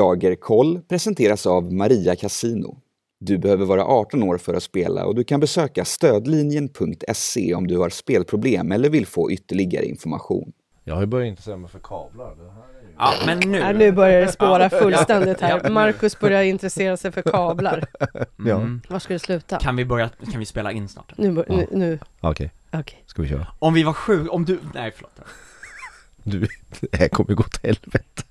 Schlagerkoll presenteras av Maria Casino. Du behöver vara 18 år för att spela och du kan besöka stödlinjen.se om du har spelproblem eller vill få ytterligare information. Jag har ju börjat intressera mig för kablar. Det här är ju... Ja, men nu. Ja, nu börjar det spåra fullständigt här. Marcus börjar intressera sig för kablar. Ja, Mm. Var ska det sluta? Kan vi börja, kan vi spela in snart? Nu, bör- nu, nu. okej. okej. Ska vi köra? Om vi var sju, om du, nej förlåt. Du, det här kommer gå till helvete.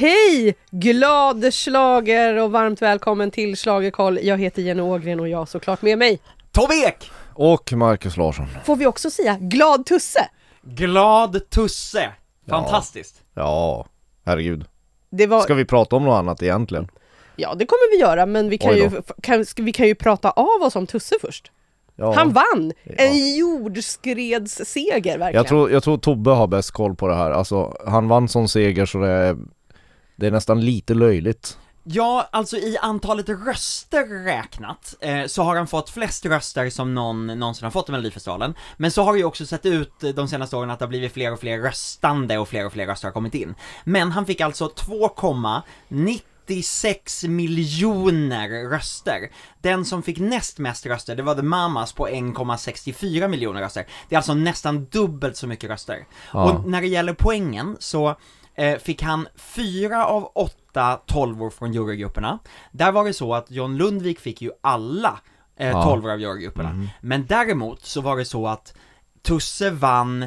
Hej! Glad slager och varmt välkommen till Schlagerkoll. Jag heter Jenny Ågren och jag har såklart med mig. Tobbe Ek! Och Marcus Larsson. Får vi också säga glad Tusse? Glad Tusse! Fantastiskt! Ja, herregud. Det var, Ska vi prata om något annat egentligen? Ja, det kommer vi göra, men vi kan, ju, kan, ska- vi kan ju prata av oss om Tusse först. Ja. Han vann! Ja. En jordskredsseger verkligen. Jag tror, jag tror Tobbe har bäst koll på det här. Alltså, han vann sån seger så det är, det är nästan lite löjligt. Ja, alltså i antalet röster räknat, eh, så har han fått flest röster som någon någonsin har fått i Melodifestivalen. Men så har det ju också sett ut de senaste åren att det har blivit fler och fler röstande och fler och fler röster har kommit in. Men han fick alltså 2,96 miljoner röster. Den som fick näst mest röster, det var The Mamas på 1,64 miljoner röster. Det är alltså nästan dubbelt så mycket röster. Ja. Och när det gäller poängen så eh, fick han fyra av åtta tolvor från jurygrupperna. Där var det så att John Lundvik fick ju alla eh, Ja. tolvor av jurygrupperna. Men däremot så var det så att Tusse vann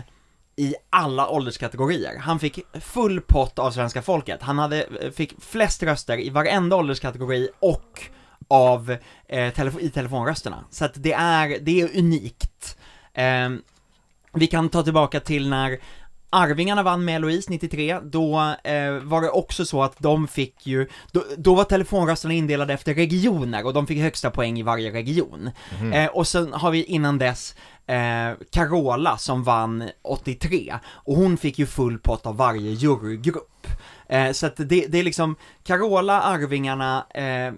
i alla ålderskategorier. Han fick full pott av svenska folket. Han hade, fick flest röster i varenda ålderskategori och av, eh, telefo- i telefonrösterna. Så att det är, det är unikt. Ehm, vi kan ta tillbaka till när Arvingarna vann med Eloise 93, då eh, var det också så att de fick ju, då, då var telefonrösterna indelade efter regioner och de fick högsta poäng i varje region. Eh, och sen har vi innan dess eh, Carola som vann 83, och hon fick ju full pott av varje jurygrupp. Eh, så att det, det är liksom Carola, Arvingarna, eh,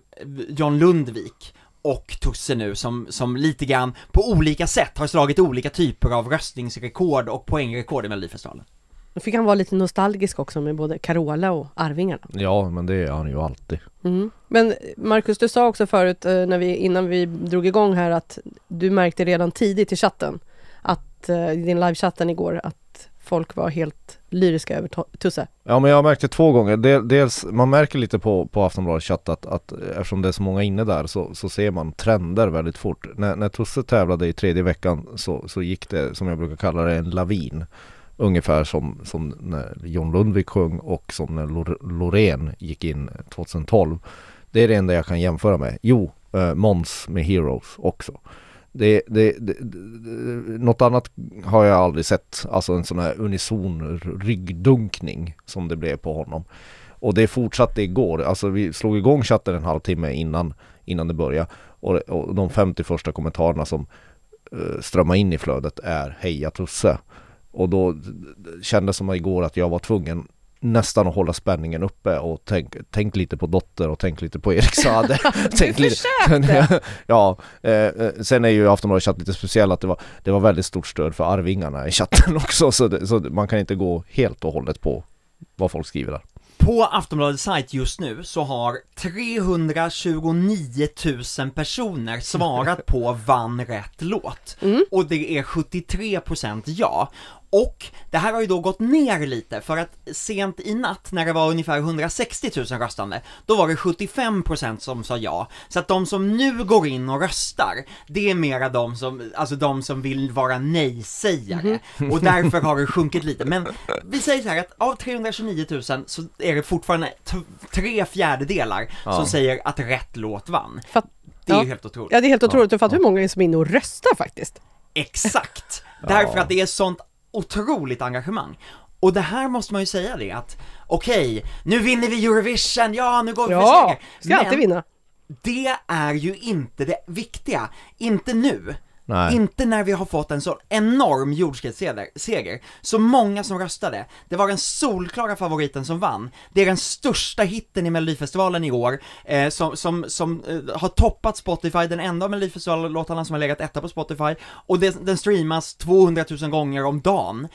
John Lundvik och Tusse nu som, som lite grann på olika sätt har slagit olika typer av röstningsrekord och poängrekord i Melodifestivalen. Då fick han vara lite nostalgisk också med både Carola och Arvingarna. Ja, men det är han ju alltid. Mm. Men Marcus, du sa också förut eh, när vi, innan vi drog igång här att du märkte redan tidigt i chatten att eh, i din livechatten igår att folk var helt lyriska över Tusse. Ja men jag har märkt det två gånger, dels man märker lite på, på Aftonbladets chatt att, att eftersom det är så många inne där så, så ser man trender väldigt fort. När, när Tusse tävlade i tredje veckan så, så gick det, som jag brukar kalla det, en lavin. Ungefär som, som när John Lundvik sjöng och som när Loreen gick in 2012. Det är det enda jag kan jämföra med. Jo, eh, Måns med Heroes också. Det, det, det, något annat har jag aldrig sett, alltså en sån här unison ryggdunkning som det blev på honom. Och det fortsatte igår, alltså vi slog igång chatten en halvtimme innan, innan det började och, och de 50 första kommentarerna som eh, uh, strömmar in i flödet är Heja Tusse. Och då kändes det kändes som igår att jag var tvungen nästan att hålla spänningen uppe och tänk, tänk lite på Dotter och tänk lite på Erik Saade. tänk lite, ja, eh, sen är ju Aftonbladets chatt lite speciell att det var, det var väldigt stort stöd för Arvingarna i chatten också så, det, så man kan inte gå helt och hållet på vad folk skriver där. På Aftonbladets sajt just nu så har 329 000 personer svarat på vann rätt låt. Och det är 73% ja. Och det här har ju då gått ner lite för att sent i natt när det var ungefär 160 000 röstande, då var det 75% som sa ja. Så att de som nu går in och röstar, det är mera de som, alltså de som vill vara nej-sägare. Och därför har det sjunkit lite. Men vi säger så här att av 329 000 så är det fortfarande tre fjärdedelar som säger att rätt låt vann. För att, Det är ja. ju helt otroligt. ja, det är helt otroligt. Du fattar hur många som är inne och röstar faktiskt. Exakt! Därför att det är sånt otroligt engagemang. Och det här måste man ju säga det att, okej, nu vinner vi Eurovision, ja nu går vi för Ja, seger. ska alltid vinna. det är ju inte det viktiga. Inte nu. Nej. Inte när vi har fått en så enorm jordskredsseger, seger. så många som röstade. Det var den solklara favoriten som vann. Det är den största hitten i Melodifestivalen i år, eh, som, som, som eh, har toppat Spotify, den enda av Melodifestivalen-låtarna som har legat etta på Spotify, och det, den streamas 200 000 gånger om dagen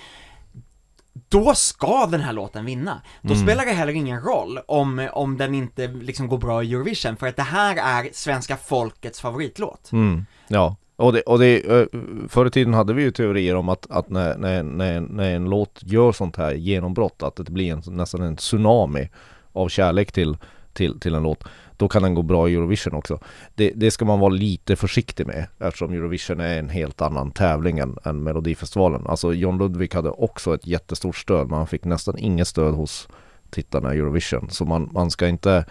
då ska den här låten vinna. Då Mm. spelar det heller ingen roll om, om den inte liksom går bra i Eurovision, för att det här är svenska folkets favoritlåt. Mm, ja. Och det, och det, eh, förr i tiden hade vi ju teorier om att, att när, när, när, när en låt gör sånt här genombrott, att det blir en, nästan en tsunami av kärlek till, till, till en låt, då kan den gå bra i Eurovision också. Det, det ska man vara lite försiktig med eftersom Eurovision är en helt annan tävling än, än Melodifestivalen. Alltså John Ludvig hade också ett jättestort stöd, men han fick nästan inget stöd hos tittarna i Eurovision. Så man, man ska inte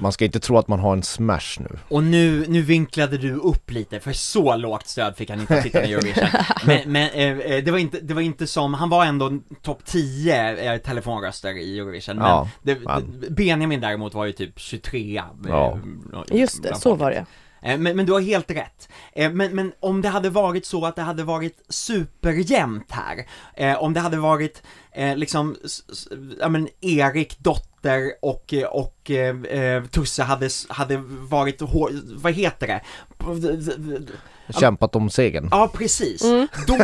man ska inte tro att man har en smash nu. Och nu, nu vinklade du upp lite, för så lågt stöd fick han inte tittarna i Eurovision. Men, men eh, eh, det, var inte, det var inte som, han var ändå topp 10 eh, telefonröster i Eurovision, men, Ja, det, men- Benjamin däremot var ju typ 23 eh, Ja. Just det, så var det. Eh, men, men du har helt rätt. Eh, men, men om det hade varit så att det hade varit superjämnt här, eh, om det hade varit liksom, ja men Erik, Dotter och, och eh, Tusse hade, hade varit, vad heter det? Kämpat om segern. Ja, precis. Då,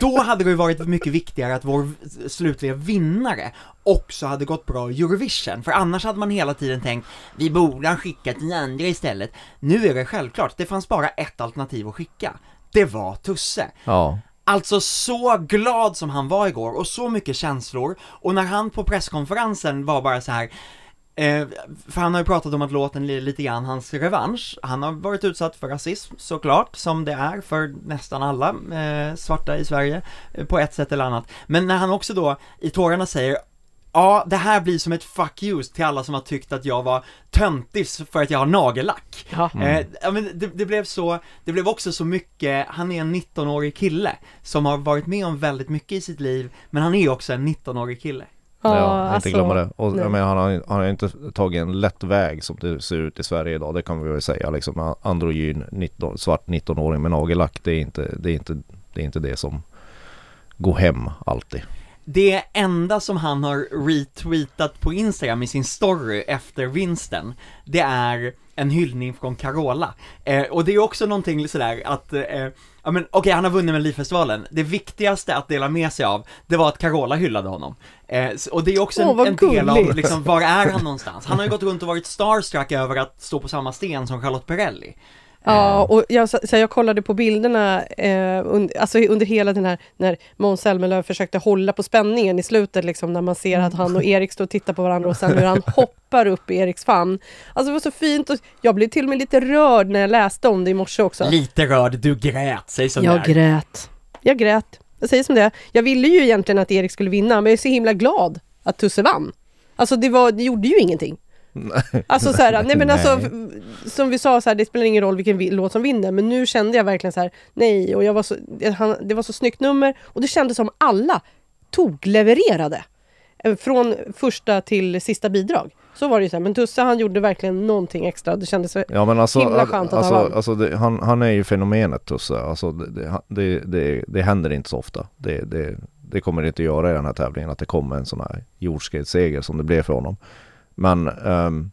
då hade det ju varit mycket viktigare att vår slutliga vinnare också hade gått bra i Eurovision, för annars hade man hela tiden tänkt vi borde ha skickat den andra istället. Nu är det självklart, det fanns bara ett alternativ att skicka. Det var Tusse. Ja. Alltså så glad som han var igår och så mycket känslor och när han på presskonferensen var bara så här Eh, för han har ju pratat om att låten är lite grann hans revansch. Han har varit utsatt för rasism såklart, som det är för nästan alla eh, svarta i Sverige, eh, på ett sätt eller annat. Men när han också då i tårarna säger Ja, det här blir som ett fuck you till alla som har tyckt att jag var töntig för att jag har nagellack. Ja. Eh, ja, men det, det blev så, det blev också så mycket, han är en 19-årig kille som har varit med om väldigt mycket i sitt liv, men han är också en 19-årig kille. Ja, inte glömma det. Och, jag menar, han, har, han har inte tagit en lätt väg som det ser ut i Sverige idag, det kan vi väl säga. Liksom, androgyn, 19, svart 19-åring med nagellack, det är, inte, det, är inte, det är inte det som går hem alltid. Det enda som han har retweetat på Instagram i sin story efter vinsten, det är en hyllning från Carola. Eh, och det är också någonting sådär att, eh, ja men okej han har vunnit Melodifestivalen, det viktigaste att dela med sig av, det var att Carola hyllade honom. Eh, och det är också en, vad en del av liksom, var är han någonstans? Han har ju gått runt och varit starstruck över att stå på samma sten som Charlotte Perrelli. Ja, och jag, så, jag kollade på bilderna eh, under, alltså under hela den här, när Måns Zelmerlöw försökte hålla på spänningen i slutet, liksom, när man ser att han och Erik står och tittar på varandra och sen hur han hoppar upp i Eriks famn. Alltså det var så fint och jag blev till och med lite rörd när jag läste om det i morse också. Lite rörd, du grät, säg som Jag det är. grät. Jag grät. Jag säger som det. Jag ville ju egentligen att Erik skulle vinna, men jag är så himla glad att Tusse vann. Alltså det, var, det gjorde ju ingenting. Alltså så här, nej men alltså, som vi sa, så här, det spelar ingen roll vilken vi, låt som vinner, men nu kände jag verkligen så här, nej, och jag var så, det- han, det var så snyggt nummer, och det kändes som alla tog, levererade. Eh, Från första till sista bidrag. Så var det ju så här, men Tusse han gjorde verkligen någonting extra, det kändes så, Ja men alltså, Himla skönt att han alltså, vann. alltså det, han, han är ju fenomenet Tusse. Alltså det, det, det, det, det händer inte så ofta. Det, det, det kommer det inte göra i den här tävlingen att det kommer en sån här jordskredsseger som det blev för honom. Men ehm,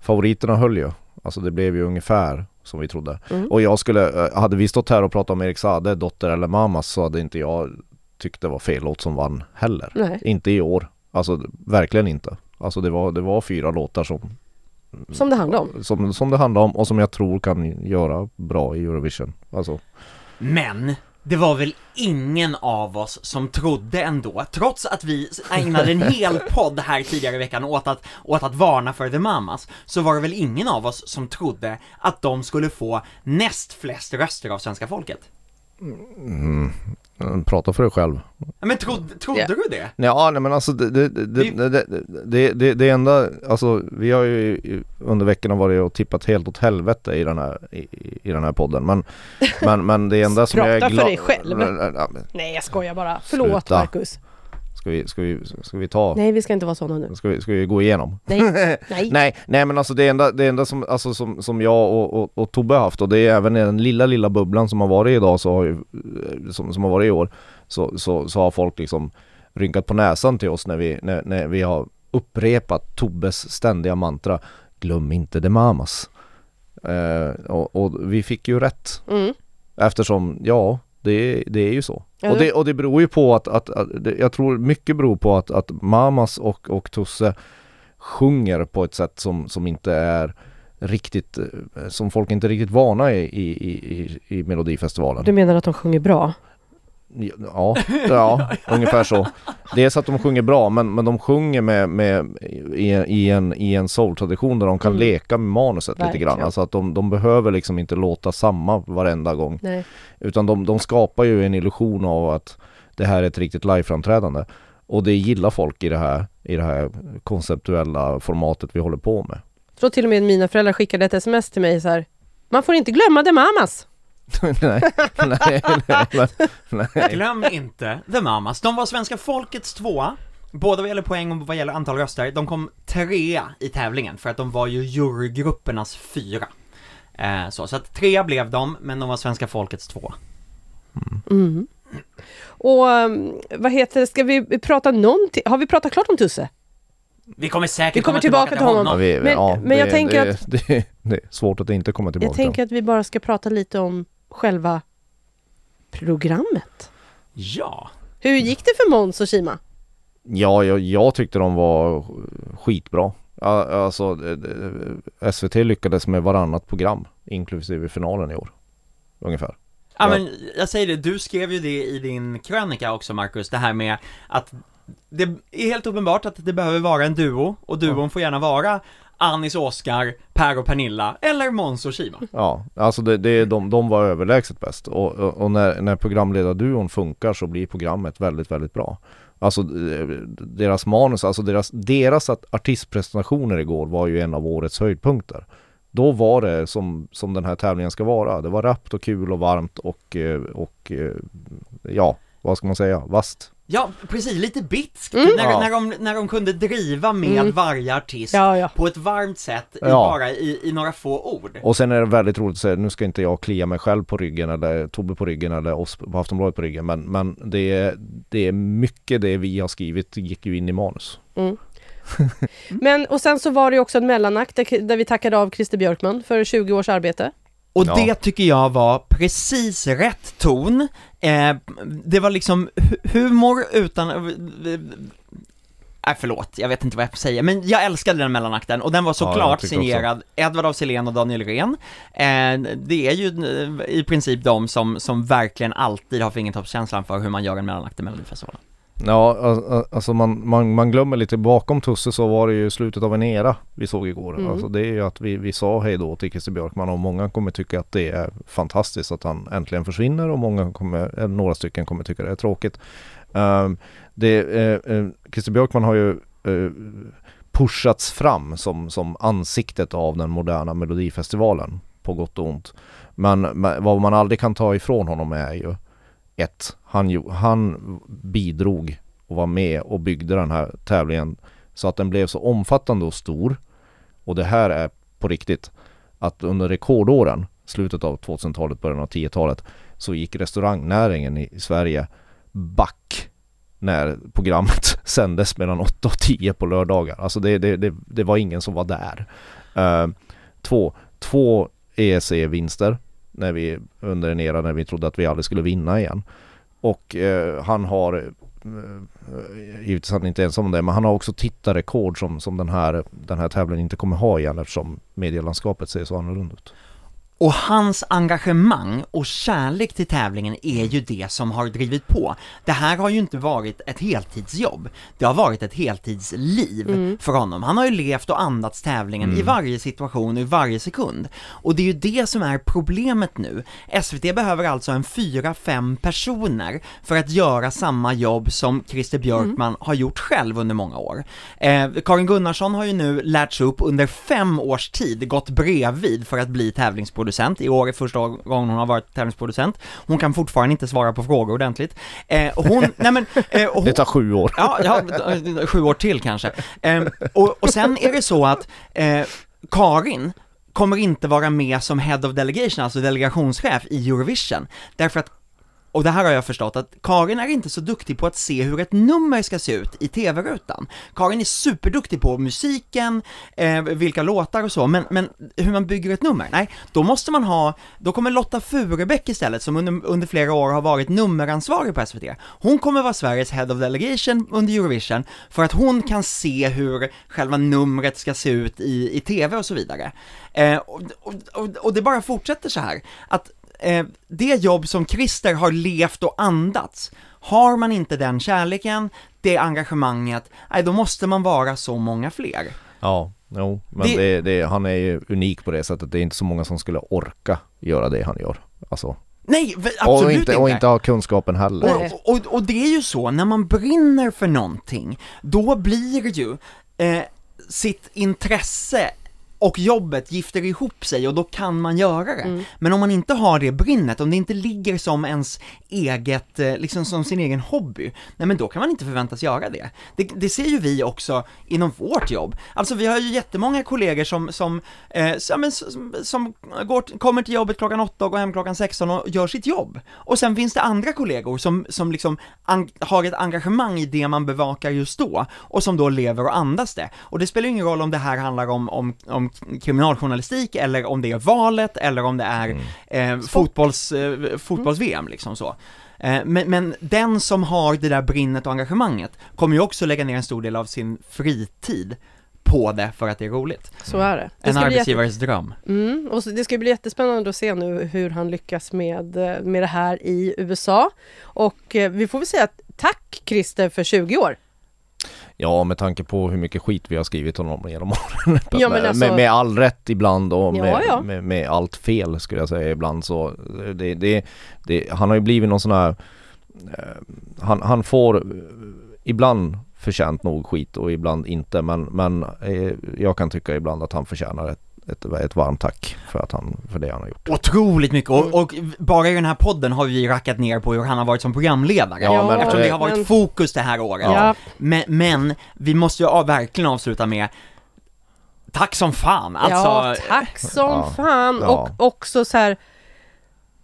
favoriterna höll ju. Alltså det blev ju ungefär som vi trodde. Mm. Och jag skulle, eh, hade vi stått här och pratat om Erik Saade, Dotter eller Mamas så hade inte jag tyckt det var fel låt som vann heller. nej, Inte i år. Alltså verkligen inte. Alltså det var, det var fyra låtar som som det handlade om. som, som det handlar om och som jag tror kan göra bra i Eurovision. Alltså, Men, det var väl ingen av oss som trodde ändå, trots att vi ägnade en hel podd här tidigare i veckan åt att, åt att varna för The Mamas, så var det väl ingen av oss som trodde att de skulle få näst flest röster av svenska folket? Mm, prata för dig själv. Men trodde, trodde Ja. du det? Ja, nej men alltså det, det, det, det, det, det, det, enda, alltså vi har ju under veckorna varit och tippat helt åt helvete i den här, i, i den här podden men, men, men det enda som jag är Prata för glad... dig själv. Nej, jag skojar bara. Förlåt Sluta. Marcus. Ska vi, ska vi, ska vi ta, Nej, vi ska inte vara sådana nu. ska vi, ska vi gå igenom? Nej, nej. Nej, nej men alltså det enda, det enda som, alltså som, som jag och, och, och Tobbe har haft och det är även i den lilla, lilla bubblan som har varit idag så har ju, eh, som, som har varit i år, så, så, så har folk liksom rynkat på näsan till oss när vi, när, när vi har upprepat Tobbes ständiga mantra Glöm inte de mamas. Eh, och, och vi fick ju rätt Mm. eftersom, ja, det, det är ju så. Ja, och, det- och det beror ju på att, att, att jag tror mycket beror på att, att Mamas och, och Tusse sjunger på ett sätt som, som inte är riktigt, eh, som folk inte är riktigt vana i, i, i, i Melodifestivalen. Du menar att de sjunger bra? Ja, ja ungefär så. Dels att de sjunger bra men, men de sjunger med, med i, i en, i en soul-tradition där de kan Mm. leka med manuset lite grann. Verkligen. Alltså att de, de behöver liksom inte låta samma varenda gång. Nej. Utan de, de skapar ju en illusion av att det här är ett riktigt liveframträdande. Och det gillar folk i det här, i det här konceptuella formatet vi håller på med. Jag tror till och med mina föräldrar skickade ett sms till mig så här. Man får inte glömma The Mamas. nej, nej, nej, nej. Glöm inte The Mamas, de var svenska folkets tvåa Både vad gäller poäng och vad gäller antal röster, de kom trea i tävlingen för att de var ju jurygruppernas fyra eh, så, så att trea blev de, men de var svenska folkets tvåa Mm. Och um, vad heter det, ska vi prata någonting? Har vi pratat klart om Tusse? Vi kommer säkert Vi kommer komma tillbaka tillbaka, till honom. Ja, vi, Men- ja, men jag det, tänker det, att- det, det är svårt att inte komma tillbaka Jag tänker att vi bara ska prata lite om själva programmet. Ja, Hur gick det för Måns och Kima? Ja, jag, jag tyckte de var skitbra. Alltså eh, eh, SVT lyckades med varannat program inklusive finalen i år. Ungefär. Ja Ja. men jag säger det, du skrev ju det i din krönika också Marcus, det här med att det är helt uppenbart att det behöver vara en duo, och duon får gärna vara Anis Oskar, Per och Pernilla, eller Måns och Shima Ja, alltså det, det, de, de var överlägset bäst och, och, och när, när programledarduon funkar så blir programmet väldigt, väldigt bra. Alltså eh, deras manus, alltså deras, deras artistpresentationer igår var ju en av årets höjdpunkter. Då var det som, som den här tävlingen ska vara. Det var rappt och kul och varmt och, eh, och eh, ja, vad ska man säga, vast. Ja, precis, lite bitskt, Mm. när, Ja. när, de, när de kunde driva med Mm. varje artist Ja, ja. på ett varmt sätt, i, Ja. bara i, i några få ord. Och sen är det väldigt roligt att säga, nu ska inte jag klia mig själv på ryggen eller Tobbe på ryggen eller oss på Aftonbladet på ryggen men, men det, är, det är mycket det vi har skrivit gick ju in i manus. Mm. Men och sen så var det ju också en mellanakt där, där vi tackade av Christer Björkman för 20 års arbete. Och Ja. det tycker jag var precis rätt ton. Eh, det var liksom hu- humor utan... Nej förlåt, jag vet inte vad jag säga, men jag älskade den mellanakten och den var såklart tycker signerad Edvard af Sillén och Daniel Ren. Eh, det är ju eh, i princip de som, som verkligen alltid har fingertoppskänslan för hur man gör en mellanakt i Melodifestivalen. Ja, al- al- alltså man, man, man glömmer lite bakom Tusse så var det ju slutet av en era vi såg igår. Mm. Alltså det är ju att vi, vi sa hej då till Christer Björkman och många kommer tycka att det är fantastiskt att han äntligen försvinner och många kommer, eller några stycken kommer tycka det är tråkigt. Um, det, eh, eh, Christer Björkman har ju eh, pushats fram som, som ansiktet av den moderna melodifestivalen på gott och ont. Men, men vad man aldrig kan ta ifrån honom är ju ett, han, han bidrog och var med och byggde den här tävlingen så att den blev så omfattande och stor. Och det här är på riktigt att under rekordåren, slutet av 2000-talet, början av 10-talet, så gick restaurangnäringen i Sverige back när programmet sändes mellan 8 och 10 på lördagar. Alltså det, det, det, det var ingen som var där. Uh, två, två ESC-vinster när vi, under en era när vi trodde att vi aldrig skulle vinna igen. Och eh, han har, eh, givetvis han är inte ensam om det, men han har också tittarrekord som, som den, här, den här tävlingen inte kommer ha igen eftersom medielandskapet ser så annorlunda ut. Och hans engagemang och kärlek till tävlingen är ju det som har drivit på. Det här har ju inte varit ett heltidsjobb, det har varit ett heltidsliv för honom. Han har ju levt och andats tävlingen i varje situation och i varje sekund. Och det är ju det som är problemet nu. SVT behöver alltså en fyra, fem personer för att göra samma jobb som Christer Björkman har gjort själv under många år. Eh, Karin Gunnarsson har ju nu lärts upp under fem års tid, gått bredvid för att bli tävlingsproducent tävlingsproducent, i år är första gången hon har varit tävlingsproducent. Hon kan fortfarande inte svara på frågor ordentligt. Eh, hon, nej men, eh, hon, Det tar sju år. Ja, ja, sju år till kanske. Ehm, och, och sen är det så att eh, Karin kommer inte vara med som Head of Delegation, alltså delegationschef i Eurovision, därför att och det här har jag förstått att Karin är inte så duktig på att se hur ett nummer ska se ut i tv-rutan. Karin är superduktig på musiken, eh, vilka låtar och så, men, men hur man bygger ett nummer, nej, då måste man ha, då kommer Lotta Furebäck istället, som under, under flera år har varit nummeransvarig på SVT, hon kommer vara Sveriges Head of Delegation under Eurovision, för att hon kan se hur själva numret ska se ut i, i tv och så vidare. Eh, och, och, och, och det bara fortsätter så här, att eh, det jobb som Christer har levt och andats, har man inte den kärleken, det engagemanget, nej då måste man vara så många fler. Ja, jo, men Det- det... Det, han är ju unik på det sättet. Det är inte så många som skulle orka göra det han gör. Alltså, Nej, absolut och, inte, och inte ha kunskapen heller. Och, och, och det är ju så, när man brinner för någonting, då blir ju eh, sitt intresse och jobbet gifter ihop sig och då kan man göra det. Men om man inte har det brinnet, om det inte ligger som ens eget, eh, liksom som sin egen hobby, nej men då kan man inte förväntas göra det. Det, det ser ju vi också inom vårt jobb. Alltså vi har ju jättemånga kollegor som, som, eh, som, som, som går, kommer till jobbet klockan åtta och går hem klockan 16 och gör sitt jobb. Och sen finns det andra kollegor som, som liksom har ett engagemang i det man bevakar just då, och som då lever och andas det. Och det spelar ju ingen roll om det här handlar om, om, om kriminaljournalistik, eller om det är valet, eller om det är eh, fotbolls, eh, fotbolls-VM liksom så. Eh, Men, men den som har det där brinnet och engagemanget kommer ju också lägga ner en stor del av sin fritid på det för att det är roligt. Så är det. det En bli jätte- arbetsgivares dröm. Mm, och så, det ska bli jättespännande att se nu hur han lyckas med, eh, med det här i USA. Och eh, vi får väl säga att tack Christer för 20 år. Ja, med tanke på hur mycket skit vi har skrivit honom genom åren. Ja, alltså- med, med all rätt ibland och Ja, med, ja. Med, med allt fel skulle jag säga ibland så det, det, det, Han har ju blivit någon sån här eh, han, han får eh, ibland förtjänt nog skit och ibland inte men, men eh, jag kan tycka ibland att han förtjänar ett, ett, ett varmt tack för, att han, för det han har gjort. Otroligt mycket, och, och bara i den här podden har vi rackat ner på hur han har varit som programledare. Ja, men- eftersom det har varit men- fokus det här året. Ja. Men, men vi måste ju av- verkligen avsluta med Tack som fan, alltså ja, tack som Ja. fan! Ja. Och också så här,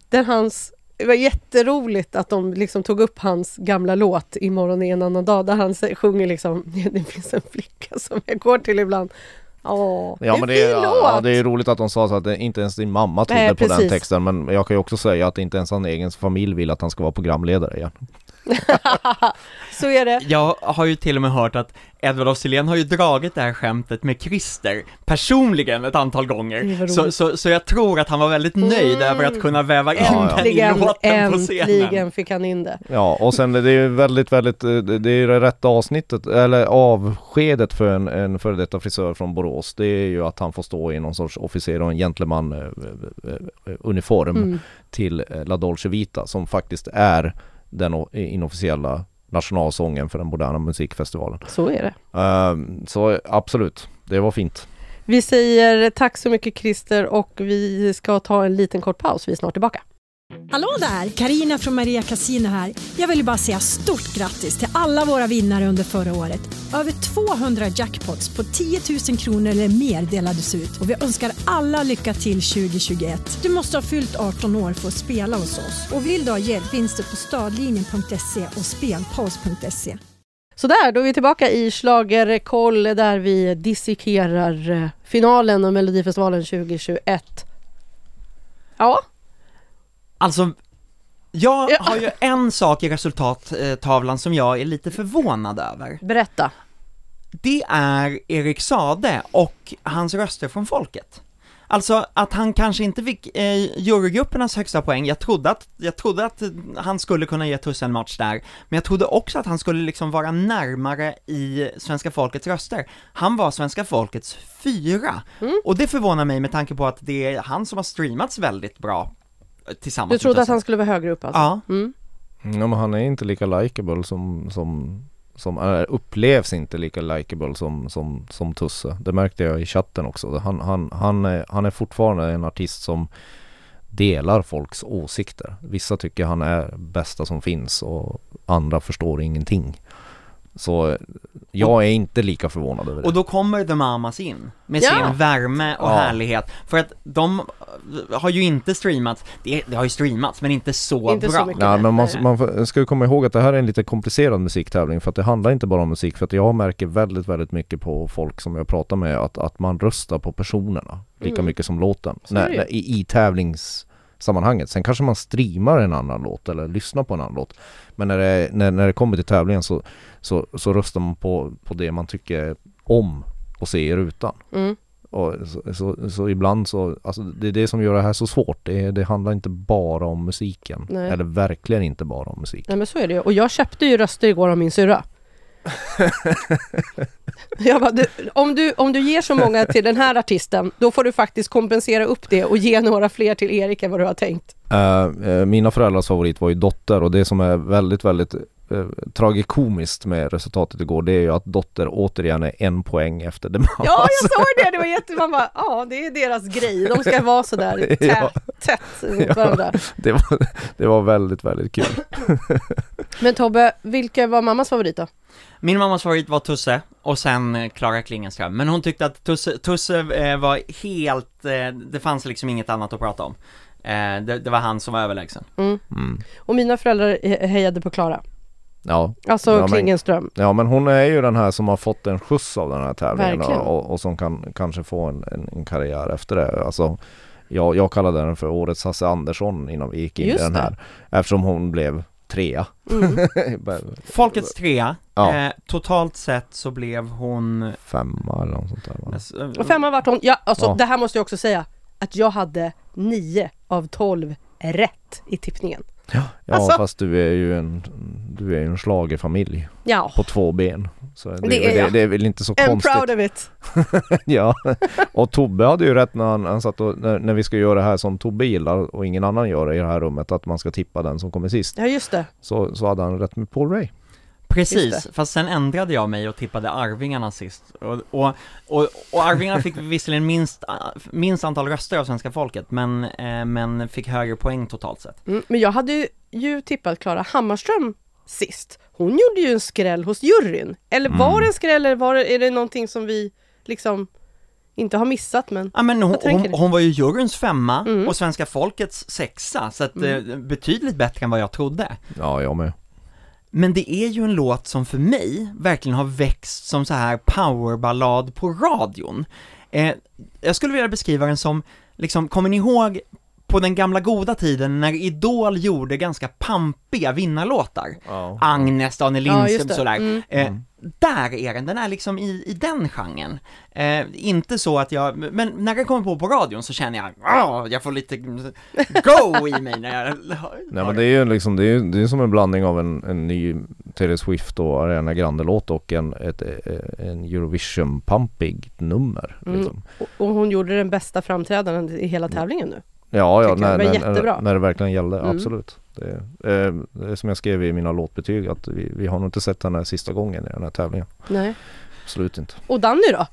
den hans, det var jätteroligt att de liksom tog upp hans gamla låt Imorgon är en annan dag, där han sjunger liksom Det finns en flicka som jag går till ibland. Åh, Ja men det är ja, det är roligt att de sa så att inte ens din mamma trodde Nej, på den precis. texten men jag kan ju också säga att inte ens hans egen familj vill att han ska vara programledare igen. Så är det. Jag har ju till och med hört att Edvard af Sillén har ju dragit det här skämtet med Christer personligen ett antal gånger. Så, så, så jag tror att han var väldigt nöjd Mm. över att kunna väva in Ja, ja. den i Äntligen, låten på scenen. äntligen fick han in det. Ja och sen det är ju väldigt väldigt, eh, det är ju det rätta avsnittet eller avskedet för en, en före detta frisör från Borås. Det är ju att han får stå i någon sorts officer och en gentleman eh, eh, uniform Mm. till La Dolce Vita som faktiskt är den inofficiella nationalsången för den moderna musikfestivalen. Så är det. Ehm, så absolut, det var fint. Vi säger tack så mycket Christer och vi ska ta en liten kort paus. Vi är snart tillbaka. Hallå där! Karina från Maria Casino här. Jag vill bara säga stort grattis till alla våra vinnare under förra året. Över 200 jackpots på 10 000 kronor eller mer delades ut och vi önskar alla lycka till 2021. Du måste ha fyllt 18 år för att spela hos oss och vill du ha hjälp finns det på stadlinjen.se och spelpaus.se. Sådär, då är vi tillbaka i Schlagerkoll där vi dissekerar eh, finalen av Melodifestivalen 2021. Ja, Alltså, jag Ja. har ju en sak i resultattavlan som jag är lite förvånad över. berätta. Det är Erik Sade och hans röster från folket. Alltså att han kanske inte fick eh, jurygruppernas högsta poäng, jag trodde, att, jag trodde att han skulle kunna ge Tusse en match där, men jag trodde också att han skulle liksom vara närmare i svenska folkets röster. Han var svenska folkets fyra, Mm. och det förvånar mig med tanke på att det är han som har streamats väldigt bra tillsammans Du trodde att han skulle vara högre upp alltså? Ja, Mm. Ja, men han är inte lika likeable som, som som är, upplevs inte lika likeable som, som, som Tusse. Det märkte jag i chatten också. Han, han, han, är, han är fortfarande en artist som delar folks åsikter. Vissa tycker han är bästa som finns och andra förstår ingenting. Så jag är inte lika förvånad över det. Och då kommer The Mamas in med Ja. sin värme och Ja. härlighet, för att de har ju inte streamats, det, det har ju streamats men inte så Inte så bra. mycket. Ja, men man, Nej. man får- ska ju komma ihåg att det här är en lite komplicerad musiktävling för att det handlar inte bara om musik för att jag märker väldigt, väldigt mycket på folk som jag pratar med att, att man röstar på personerna lika Mm. mycket som låten Så är ju. när, i, i tävlingssammanhanget. Sen kanske man streamar en annan låt eller lyssnar på en annan låt. Men när det, när, när det kommer till tävlingen så, så, så röstar man på, på det man tycker om och ser i rutan. Mm. Och så, så, så ibland så, alltså det är det som gör det här så svårt. Det, det handlar inte bara om musiken. Nej. Eller verkligen inte bara om musik. Nej men så är det ju. Och jag köpte ju röster igår av min syrra. jag bara, du, om, du, om du ger så många till den här artisten, då får du faktiskt kompensera upp det och ge några fler till Erik än vad du har tänkt. Uh, uh, mina föräldrars favorit var ju Dotter och det som är väldigt, väldigt uh, tragikomiskt med resultatet igår det är ju att Dotter återigen är en poäng efter Mamas. Ja, jag såg det! Det var jätte... Man bara, ja, det är deras grej. De ska vara sådär tä, Ja. tätt mot varandra. det, var, det var väldigt, väldigt kul. Men Tobbe, vilka var mammas favorit då? Min mammas favorit var Tusse, och sen eh, Klara Klingenström, men hon tyckte att Tusse, Tusse eh, var helt, eh, det fanns liksom inget annat att prata om. Eh, det, det var han som var överlägsen. Mm. Mm. Och mina föräldrar he- hejade på Klara. Ja. Alltså Ja, men- Klingenström. ja, men hon är ju den här som har fått en skjuts av den här tävlingen Verkligen. och, och som kan kanske få en, en, en karriär efter det. Alltså, jag, jag kallade den för årets Hasse Andersson innan vi gick in i den det. här. Eftersom hon blev trea. Mm. Folkets trea, Ja. eh, totalt sett så blev hon... Femma eller något sånt där va? Alltså, Och femma vart hon, ja alltså Ja. det här måste jag också säga, att jag hade nio av tolv rätt i tippningen. Ja Alltså- fast du är ju en, du är ju en schlagerfamilj Ja, på två ben. Så det, Det är det, det är väl inte så I'm konstigt. proud of it. ja, och Tobbe hade ju rätt när han, han satt och, när, när vi ska göra det här som Tobbe gillar och ingen annan gör i det här rummet, att man ska tippa den som kommer sist. Ja just det. Så, så hade han rätt med Paul Ray. Precis, fast sen ändrade jag mig och tippade Arvingarna sist. Och, och, och, och Arvingarna fick visserligen minst, minst antal röster av svenska folket, men, eh, men fick högre poäng totalt sett. Mm, men jag hade ju, ju tippat Klara Hammarström sist. Hon gjorde ju en skräll hos juryn. Eller var Mm. det en skräll eller var det, är det någonting som vi liksom inte har missat men Ja men hon, hon, hon var ju juryns femma Mm. och svenska folkets sexa, så att Mm. eh, betydligt bättre än vad jag trodde. Ja, jag med. Men det är ju en låt som för mig verkligen har växt som så här powerballad på radion. Eh, jag skulle vilja beskriva den som, liksom, kommer ni ihåg på den gamla goda tiden när Idol gjorde ganska pampiga vinnarlåtar? Ja. Agnes, Daniel Ja, Lindström det. sådär. Mm. Eh, där är den, den är liksom i, i den genren. Eh, inte så att jag, men när den kommer på på radion så känner jag, ah, jag får lite go i mig när jag Nej men det är ju liksom, det är, det är som en blandning av en, en ny Taylor Swift och Ariana Grande-låt och en, ett, eh, en Eurovision-pampig nummer. Mm. Liksom. och, och hon gjorde den bästa framträdandet i hela tävlingen nu. Ja, ja när, när, när, det verkligen gällde, Mm. absolut. Det, eh, det är som jag skrev i mina låtbetyg att vi, vi har nog inte sett henne sista gången i den här tävlingen. Nej. Absolut inte. Och Danny då?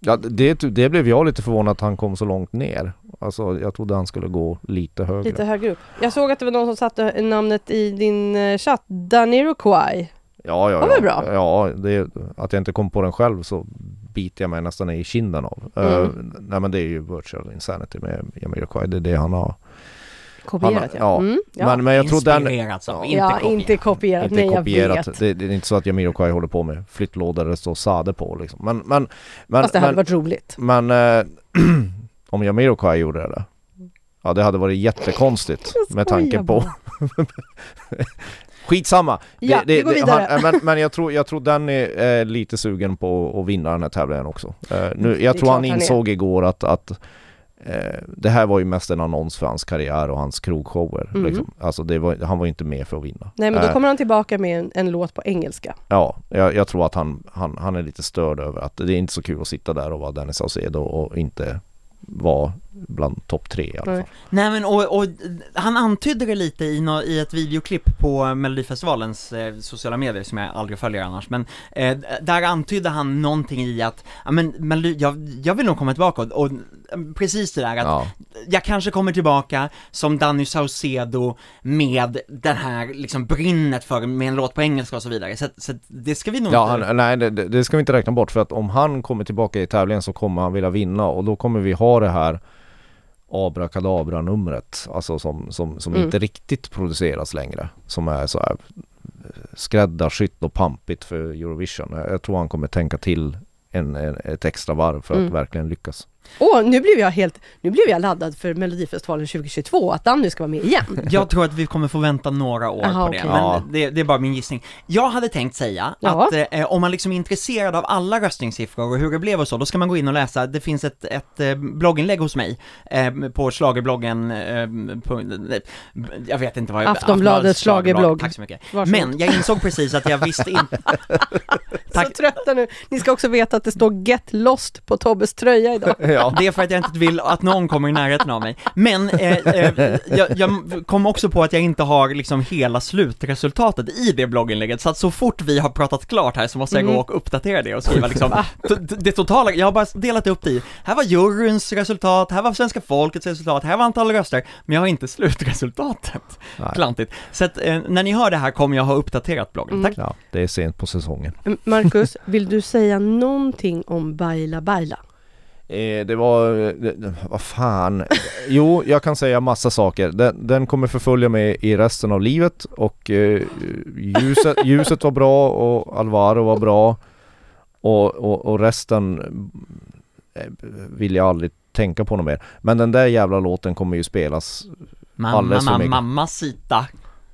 Ja, det, det blev jag lite förvånad att han kom så långt ner. Alltså jag trodde han skulle gå lite högre. Lite högre upp. Jag såg att det var någon som satte namnet i din eh, chatt, Daniroquai. Ja, ja, Det var ja. bra. Ja, det, att jag inte kom på den själv så biter jag mig nästan i kinden av. Mm. Eh, nej men det är ju Virtual Insanity med Jamiroquai, det är det han har. Kopierat ja. ja. Mm, ja. Men, men jag tror den... Inspirerats av, inte ja, kopierat. inte kopierat. Inte Nej, jag kopierat. vet. Det, det är inte så att Jamiroquai håller på med flyttlådor där det står Sade på liksom. Men, men, men, Fast det hade men, varit roligt. men eh, om Jamiroquai gjorde det Ja det hade varit jättekonstigt Jag med tanke på. Skitsamma! Ja, vi går vidare. han, men, men jag tror, jag tror Danny är lite sugen på att vinna den här tävlingen också. Eh, nu, jag tror han han insåg igår att, att eh, det här var ju mest en annons för hans karriär och hans krogshower. Mhm. Liksom. Alltså det var, han var inte med för att vinna. Nej men då Eh, kommer han tillbaka med en, en låt på engelska. Ja, jag, jag tror att han, han, han är lite störd över att det är inte så kul att sitta där och vara Dennis Saucedo och inte vara bland topp tre i alla Nej. fall. Nej men och, och han antydde det lite i, nå, i ett videoklipp på Melodifestivalens eh, sociala medier som jag aldrig följer annars, men eh, där antydde han någonting i att, ja men Melodi, jag, jag vill nog komma tillbaka och, och precis det där att Ja. jag kanske kommer tillbaka som Danny Saucedo med den här liksom brinnet för, med en låt på engelska och så vidare, så, så det ska vi nog Ja, inte han, nej det, det det ska vi inte räkna bort för att om han kommer tillbaka i tävlingen så kommer han vilja vinna och då kommer vi ha det här abrakadabra-numret Alltså som, som, som Mm. inte riktigt produceras längre Som är så här eh, skräddarsytt och pampigt för Eurovision Jag tror han kommer tänka till en, en, ett extra varv för att Mm. verkligen lyckas Åh, nu blev jag helt, nu blev jag laddad för Melodifestivalen 2022, att Danny ska vara med igen. Jag tror att vi kommer få vänta några år Aha, på det, okej. men Ja. det, det är bara min gissning. Jag hade tänkt säga Ja. att eh, om man liksom är intresserad av alla röstningssiffror och hur det blev och så, då ska man gå in och läsa, det finns ett, ett eh, blogginlägg hos mig eh, på schlagerbloggen, eh, på, jag vet inte vad jag... Aftonbladets schlagerblogg. Tack så mycket. Varsågod. Men jag insåg precis att jag visste inte... Så Tack. trötta nu. Ni ska också veta att det står Get Lost på Tobbes tröja idag. Ja, Det är för att jag inte vill att någon kommer i närheten av mig. Men eh, eh, jag, jag kom också på att jag inte har liksom hela slutresultatet i det blogginlägget, så att så fort vi har pratat klart här så måste jag Mm. gå och uppdatera det och skriva liksom det totala, jag har bara delat upp det i, här var juryns resultat, här var svenska folkets resultat, här var antal röster, men jag har inte slutresultatet. Nej. Klantigt. Så att eh, när ni hör det här kommer jag ha uppdaterat bloggen. Mm. Tack. ja, det är sent på säsongen Marcus, vill du säga någonting om Baila Baila? Eh, det var, eh, det- vad fan. Jo, jag kan säga massa saker. Den, den kommer förfölja mig i resten av livet och eh, ljuset, ljuset var bra och Alvaro var bra och, och, och resten eh, vill jag aldrig tänka på något mer. Men den där jävla låten kommer ju spelas. Mamma, Alldeles för mamma, mycket. mamma sita.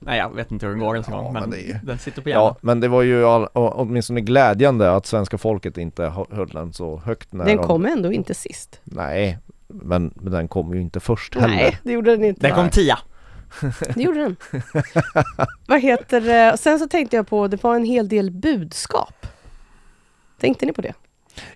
Nej jag vet inte hur den går ens en Ja, gång, men men, det är- den sitter på hjärnan. Ja, men det var ju all, åtminstone glädjande att svenska folket inte hö- höll den så högt när Den de, kom ändå inte sist. Nej, men, men den kom ju inte först heller. Nej, det gjorde den inte. Den kom tia. Det gjorde den. Vad heter det? Sen så tänkte jag på, det var en hel del budskap. Tänkte ni på det?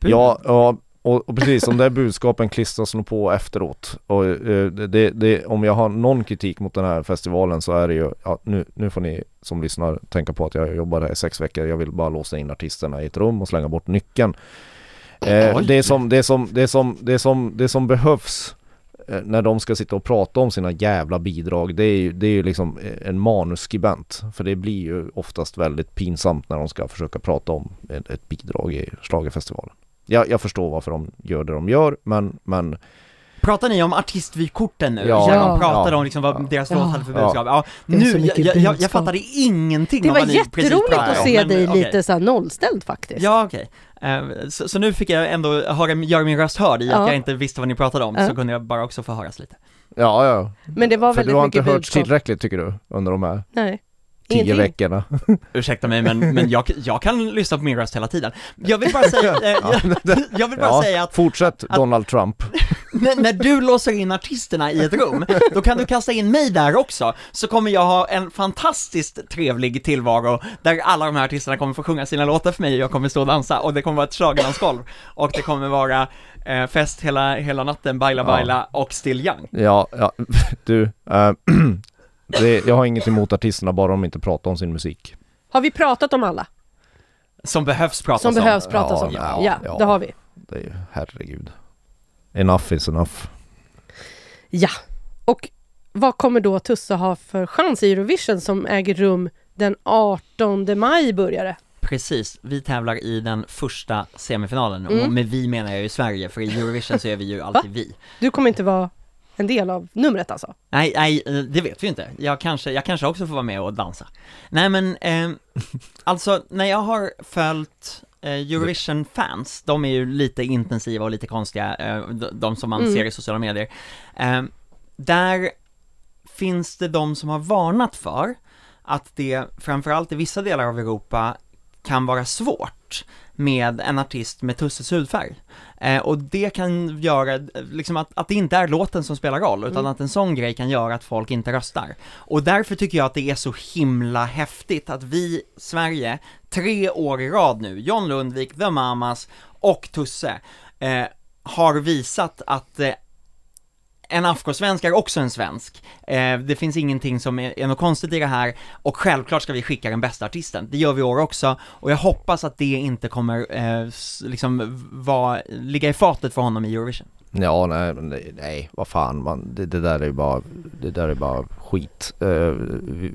Ja, ja och, och precis, de där budskapen klistras nog på efteråt. Och eh, det, det, om jag har någon kritik mot den här festivalen så är det ju, ja, nu, nu får ni som lyssnar tänka på att jag jobbar här i sex veckor. Jag vill bara låsa in artisterna i ett rum och slänga bort nyckeln. Eh, Oj. det, som, det, som, det, som, det, som, det som behövs eh, när de ska sitta och prata om sina jävla bidrag det är ju, det är ju liksom eh, en manusskribent. För det blir ju oftast väldigt pinsamt när de ska försöka prata om ett, ett bidrag i schlagerfestivalen. Jag, jag förstår varför de gör det de gör men, men Pratar ni om artistvykorten nu? Ja. Ja. de pratade Ja. om liksom vad Ja. deras Ja. låt hade för Ja. budskap. Ja, Det nu, jag, mycket jag, jag, budskap. fattade ingenting Det om var vad ni precis jätteroligt pratade att om, se men, dig okej. lite så här nollställd faktiskt. Ja, okej. Eh, så, så nu fick jag ändå höra, göra min röst hörd i Ja. att jag inte visste vad ni pratade om, Ja. så kunde jag bara också få höras lite. ja, ja. Men det var För väldigt du har inte mycket hört budskap. tillräckligt tycker du under de här Nej. Tio Ingenting. veckorna? Ursäkta mig, men, men jag, jag kan lyssna på min röst hela tiden. Jag vill bara säga, eh, jag, jag vill bara Ja, säga att fortsätt Donald Trump. när, när du låser in artisterna i ett rum, då kan du kasta in mig där också, så kommer jag ha en fantastiskt trevlig tillvaro där alla de här artisterna kommer få sjunga sina låtar för mig och jag kommer stå och dansa och det kommer vara ett schlagerdansgolv och det kommer vara eh, fest hela, hela natten, baila baila och still young. Ja, ja du. eh, det, jag har inget emot artisterna bara de inte pratar om sin musik. Har vi pratat om alla? Som behövs pratas Som om. behövs pratas Ja, om? ja, Ja, ja. det har vi. Det är ju, herregud. Enough is enough. Ja. Och vad kommer då Tusse ha för chans i Eurovision som äger rum den 18 maj börjar det? Precis, vi tävlar i den första semifinalen Mm. och med vi menar jag ju Sverige, för i Eurovision så är vi ju alltid vi. Du kommer inte vara en del av numret alltså? Nej, nej, eh, det vet vi inte. Jag kanske, jag kanske också får vara med och dansa. Nej men, eh, alltså när jag har följt eh, Eurovision-fans, de är ju lite intensiva och lite konstiga, eh, de, som man Mm. ser i sociala medier. Eh, där finns det de som har varnat för att det, framförallt i vissa delar av Europa, kan vara svårt med en artist med Tusses hudfärg. Eh, och det kan göra, liksom att, att det inte är låten som spelar roll, utan Mm. att en sån grej kan göra att folk inte röstar. Och därför tycker jag att det är så himla häftigt att vi, Sverige, tre år i rad nu, John Lundvik, The Mamas och Tusse, eh, har visat att eh, en afrosvensk är också en svensk. Eh, det finns ingenting som är, är något konstigt i det här, och självklart ska vi skicka den bästa artisten. Det gör vi i år också, och jag hoppas att det inte kommer eh, liksom vara, ligga i fatet för honom i Eurovision. Ja, nej, det- nej, vad fan, man, det, det där är bara, det där är bara skit. Eh, vi,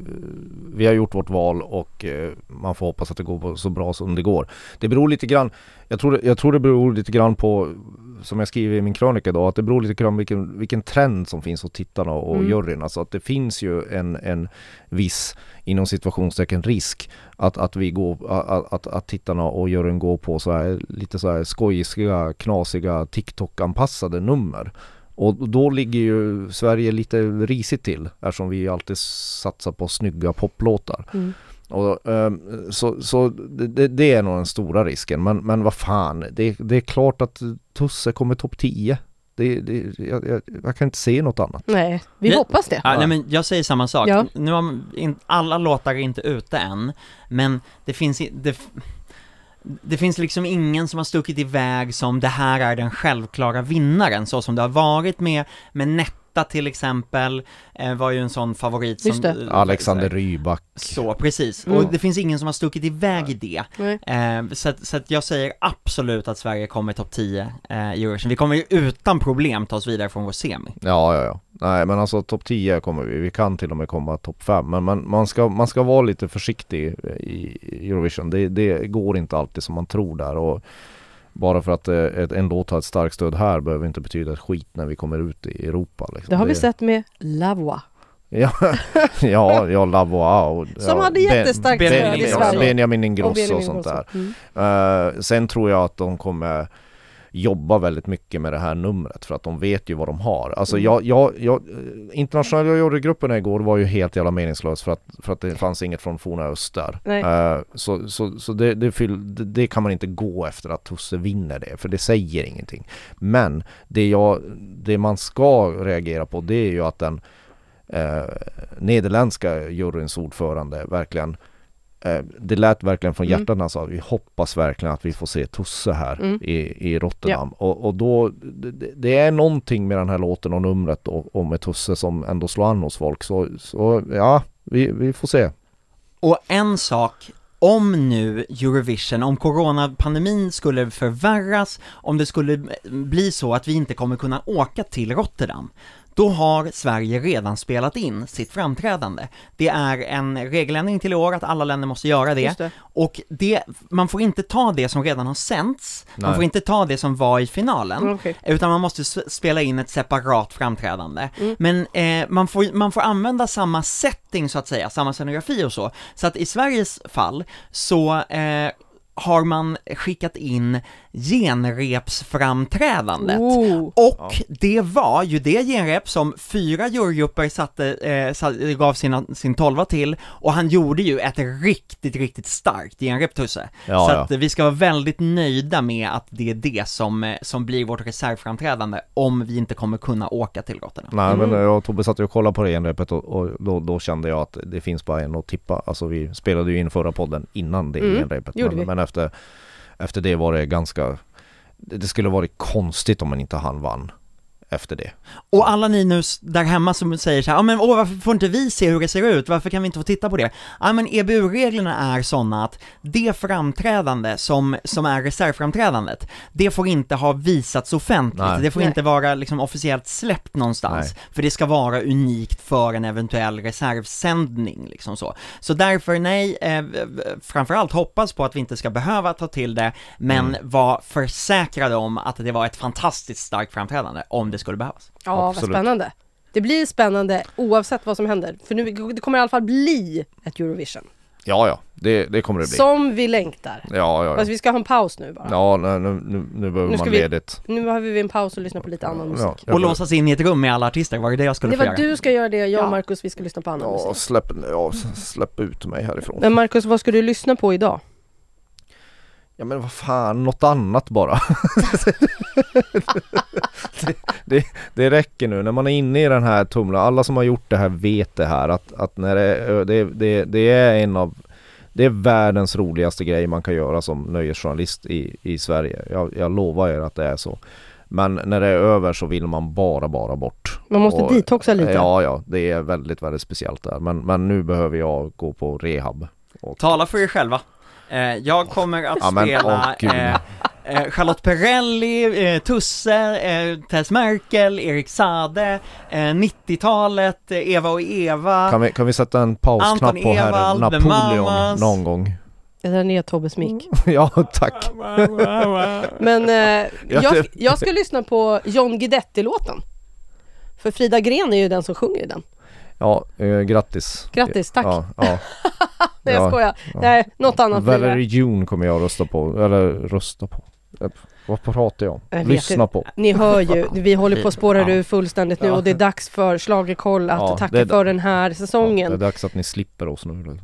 vi har gjort vårt val och eh, man får hoppas att det går så bra som det går. Det beror lite grann, jag tror, jag tror det beror lite grann på, som jag skriver i min krönika idag, att det beror lite grann vilken, vilken trend som finns hos tittarna och Mm. juryn. Alltså att det finns ju en, en viss, inom situationstecken, risk att, att vi går, att, att, att tittarna och juryn går på så här, lite så här skojiga, knasiga TikTok-anpassade nummer. Och då ligger ju Sverige lite risigt till eftersom vi alltid satsar på snygga poplåtar. Mm. Och, ehm, så så det, det- det är nog den stora risken. Men, men vad fan, det, det är klart att Tusse kommer topp 10. Det, det, jag, jag, jag kan inte se något annat. Nej, vi Nej. hoppas det. Ja, nej men jag säger samma sak. Ja. Nu har alla låtar är inte ute än, men det finns det, det finns liksom ingen som har stuckit iväg som det här är den självklara vinnaren, så som det har varit med, med Netta till exempel, eh, var ju en sån favorit som... Just det. Alexander Rybak. Så, precis. Mm. Och det finns ingen som har stuckit iväg i det. Eh, så, att, så att jag säger absolut att Sverige kommer topp 10 eh, i Eurovision. Vi kommer ju utan problem ta oss vidare från vår semi. Ja, ja, ja. Nej, men alltså topp 10 kommer vi. Vi kan till och med komma topp 5. Men man, man, ska, man ska vara lite försiktig i Eurovision. Det, det går inte alltid som man tror där. Och bara för att eh, ett, en låt har ett starkt stöd här behöver inte betyda ett skit när vi kommer ut i Europa. Liksom. Det har vi sett med Lavoie. Ja, ja, ja och... Som ja, hade jättestarkt Ben- stöd i Sverige. Benjamin Ingrosso och, Benjamin sånt där. Mm. Eh, sen tror jag att de kommer jobba väldigt mycket med det här numret för att de vet ju vad de har. Alltså Mm. jag, jag, jag, internationella jurygrupperna igår var ju helt jävla meningslös för att, för att det fanns inget från forna öst där. Nej. Eh, så så, så det, det, fyll, det, det kan man inte gå efter att Tusse vinner det, för det säger ingenting. Men det, jag, det man ska reagera på det är ju att den eh, nederländska juryns ordförande verkligen det lät verkligen från Mm. hjärtat när han sa vi hoppas verkligen att vi får se Tusse här Mm. i, i Rotterdam. Och, och då, det, det är någonting med den här låten och numret och, och med Tusse som ändå slår an hos folk. Så, så ja, vi, vi får se. Och en sak, om nu Eurovision, om coronapandemin skulle förvärras, om det skulle bli så att vi inte kommer kunna åka till Rotterdam, då har Sverige redan spelat in sitt framträdande. Det är en regeländring till i år att alla länder måste göra det. Det. Och det, man får inte ta det som redan har sänts, man Nej. får inte ta det som var i finalen, Mm, okej. utan man måste spela in ett separat framträdande. Mm. Men eh, man, får, man får använda samma setting så att säga, samma scenografi och så. Så att i Sveriges fall så eh, har man skickat in genrepsframträdandet. Oh. Och det var ju det genrep som fyra jurygrupper satte, eh, sa- gav sina, sin tolva till, och han gjorde ju ett riktigt, riktigt starkt genrep Tusse. Ja, så ja. att eh, vi ska vara väldigt nöjda med att det är det som, eh, som blir vårt reservframträdande om vi inte kommer kunna åka till Rotterdam. Nej Mm. men jag och Tobbe satt ju och kollade på det genrepet och, och då, då kände jag att det finns bara en att tippa. Alltså vi spelade ju in förra podden innan det Mm, genrepet. men efter, efter det var det ganska det skulle varit konstigt om man inte han vann efter det. Och alla ni nu där hemma som säger så här, ja men åh, varför får inte vi se hur det ser ut? Varför kan vi inte få titta på det? Ja men EBU-reglerna är sådana att det framträdande som, som är reservframträdandet, det får inte ha visats offentligt, Nej. det får Nej. inte vara liksom officiellt släppt någonstans, för det ska vara unikt för en eventuell reservsändning liksom så. Så därför nej, eh, v- framförallt hoppas på att vi inte ska behöva ta till det, men Mm. var försäkrade om att det var ett fantastiskt starkt framträdande om det skulle behövas. Ja, vad Absolut. spännande. Det blir spännande oavsett vad som händer. För nu, det kommer i alla fall bli ett Eurovision. Ja ja, det, det kommer det bli. Som vi längtar. Ja ja. ja. Fast vi ska ha en paus nu bara. Ja, nej, nu, nu, nu behöver Nu ska man vi- ledigt. Nu behöver vi en paus och lyssna på lite annan musik. Ja, Och låsas in i ett rum med alla artister, var det det jag skulle Det få var göra? du ska göra det, jag och. Markus vi ska lyssna på annan Ja, musik. släpp, ja, släpp ut mig härifrån. Men Markus, vad ska du lyssna på idag? Ja men vad fan, något annat bara. det, det, det räcker nu, när man är inne i den här tumlaren, alla som har gjort det här vet det här att, att när det, det, det, det är en av det är världens roligaste grej man kan göra som nöjesjournalist i, i Sverige. Jag, jag lovar er att det är så. Men när det är över så vill man bara, bara bort. Man måste Och- detoxa lite. Ja, ja, det är väldigt, väldigt speciellt där. Men, men nu behöver jag gå på rehab. Och, Tala för er själva. Eh, jag kommer att Ja, men, spela gud. eh, eh, Charlotte Perrelli, eh, Tusse, eh, Tess Merkel, Erik Sade, eh, 90-talet, eh, Eva och Eva. kan, vi, kan vi sätta en pausknapp på The Napoleon någon gång? Det där är Tobbes mick. ja, tack. Men eh, jag, jag ska lyssna på John Guidetti-låten. För Frida Gren är ju den som sjunger den. Ja, eh, grattis. Grattis, tack. Ja, ja. Nej jag Ja, skojar. ja. Nej, något annat. Valerie June kommer jag rösta på, eller rösta på. Eh, Vad pratar jag om? Jag Lyssna på. Ni hör ju, vi håller på att spåra Ja. ur fullständigt nu och det är dags för Schlagerkoll att Ja, tacka för den här Ja, det säsongen. är dags att ni slipper oss nu.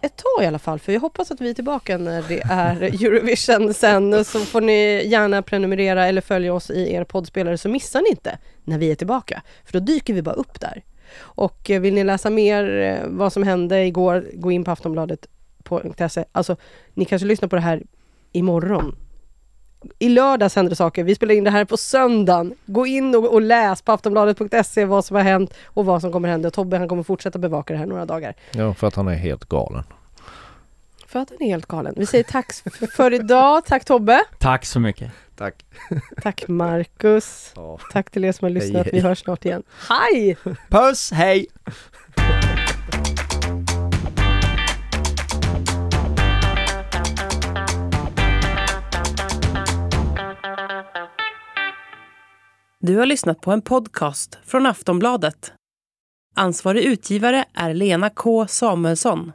Ett tag i alla fall, för jag hoppas att vi är tillbaka när det är Eurovision sen. Så får ni gärna prenumerera eller följa oss i er poddspelare så missar ni inte när vi är tillbaka. För då dyker vi bara upp där. Och eh, vill ni läsa mer eh, vad som hände igår, gå in på aftonbladet.se. Alltså, ni kanske lyssnar på det här imorgon. I lördags händer det saker. Vi spelar in det här på söndagen. Gå in och, och läs på aftonbladet.se vad som har hänt och vad som kommer hända. Tobbe han kommer fortsätta bevaka det här några dagar. Ja, för att han är helt galen. För att han är helt galen. Vi säger tack för idag. Tack Tobbe. Tack så mycket. Tack. Tack Marcus. Ja. Tack till er som har lyssnat. hej. Vi hörs snart igen. Hej! Puss, hej! Du har lyssnat på en podcast från Aftonbladet. Ansvarig utgivare är Lena K Samuelsson.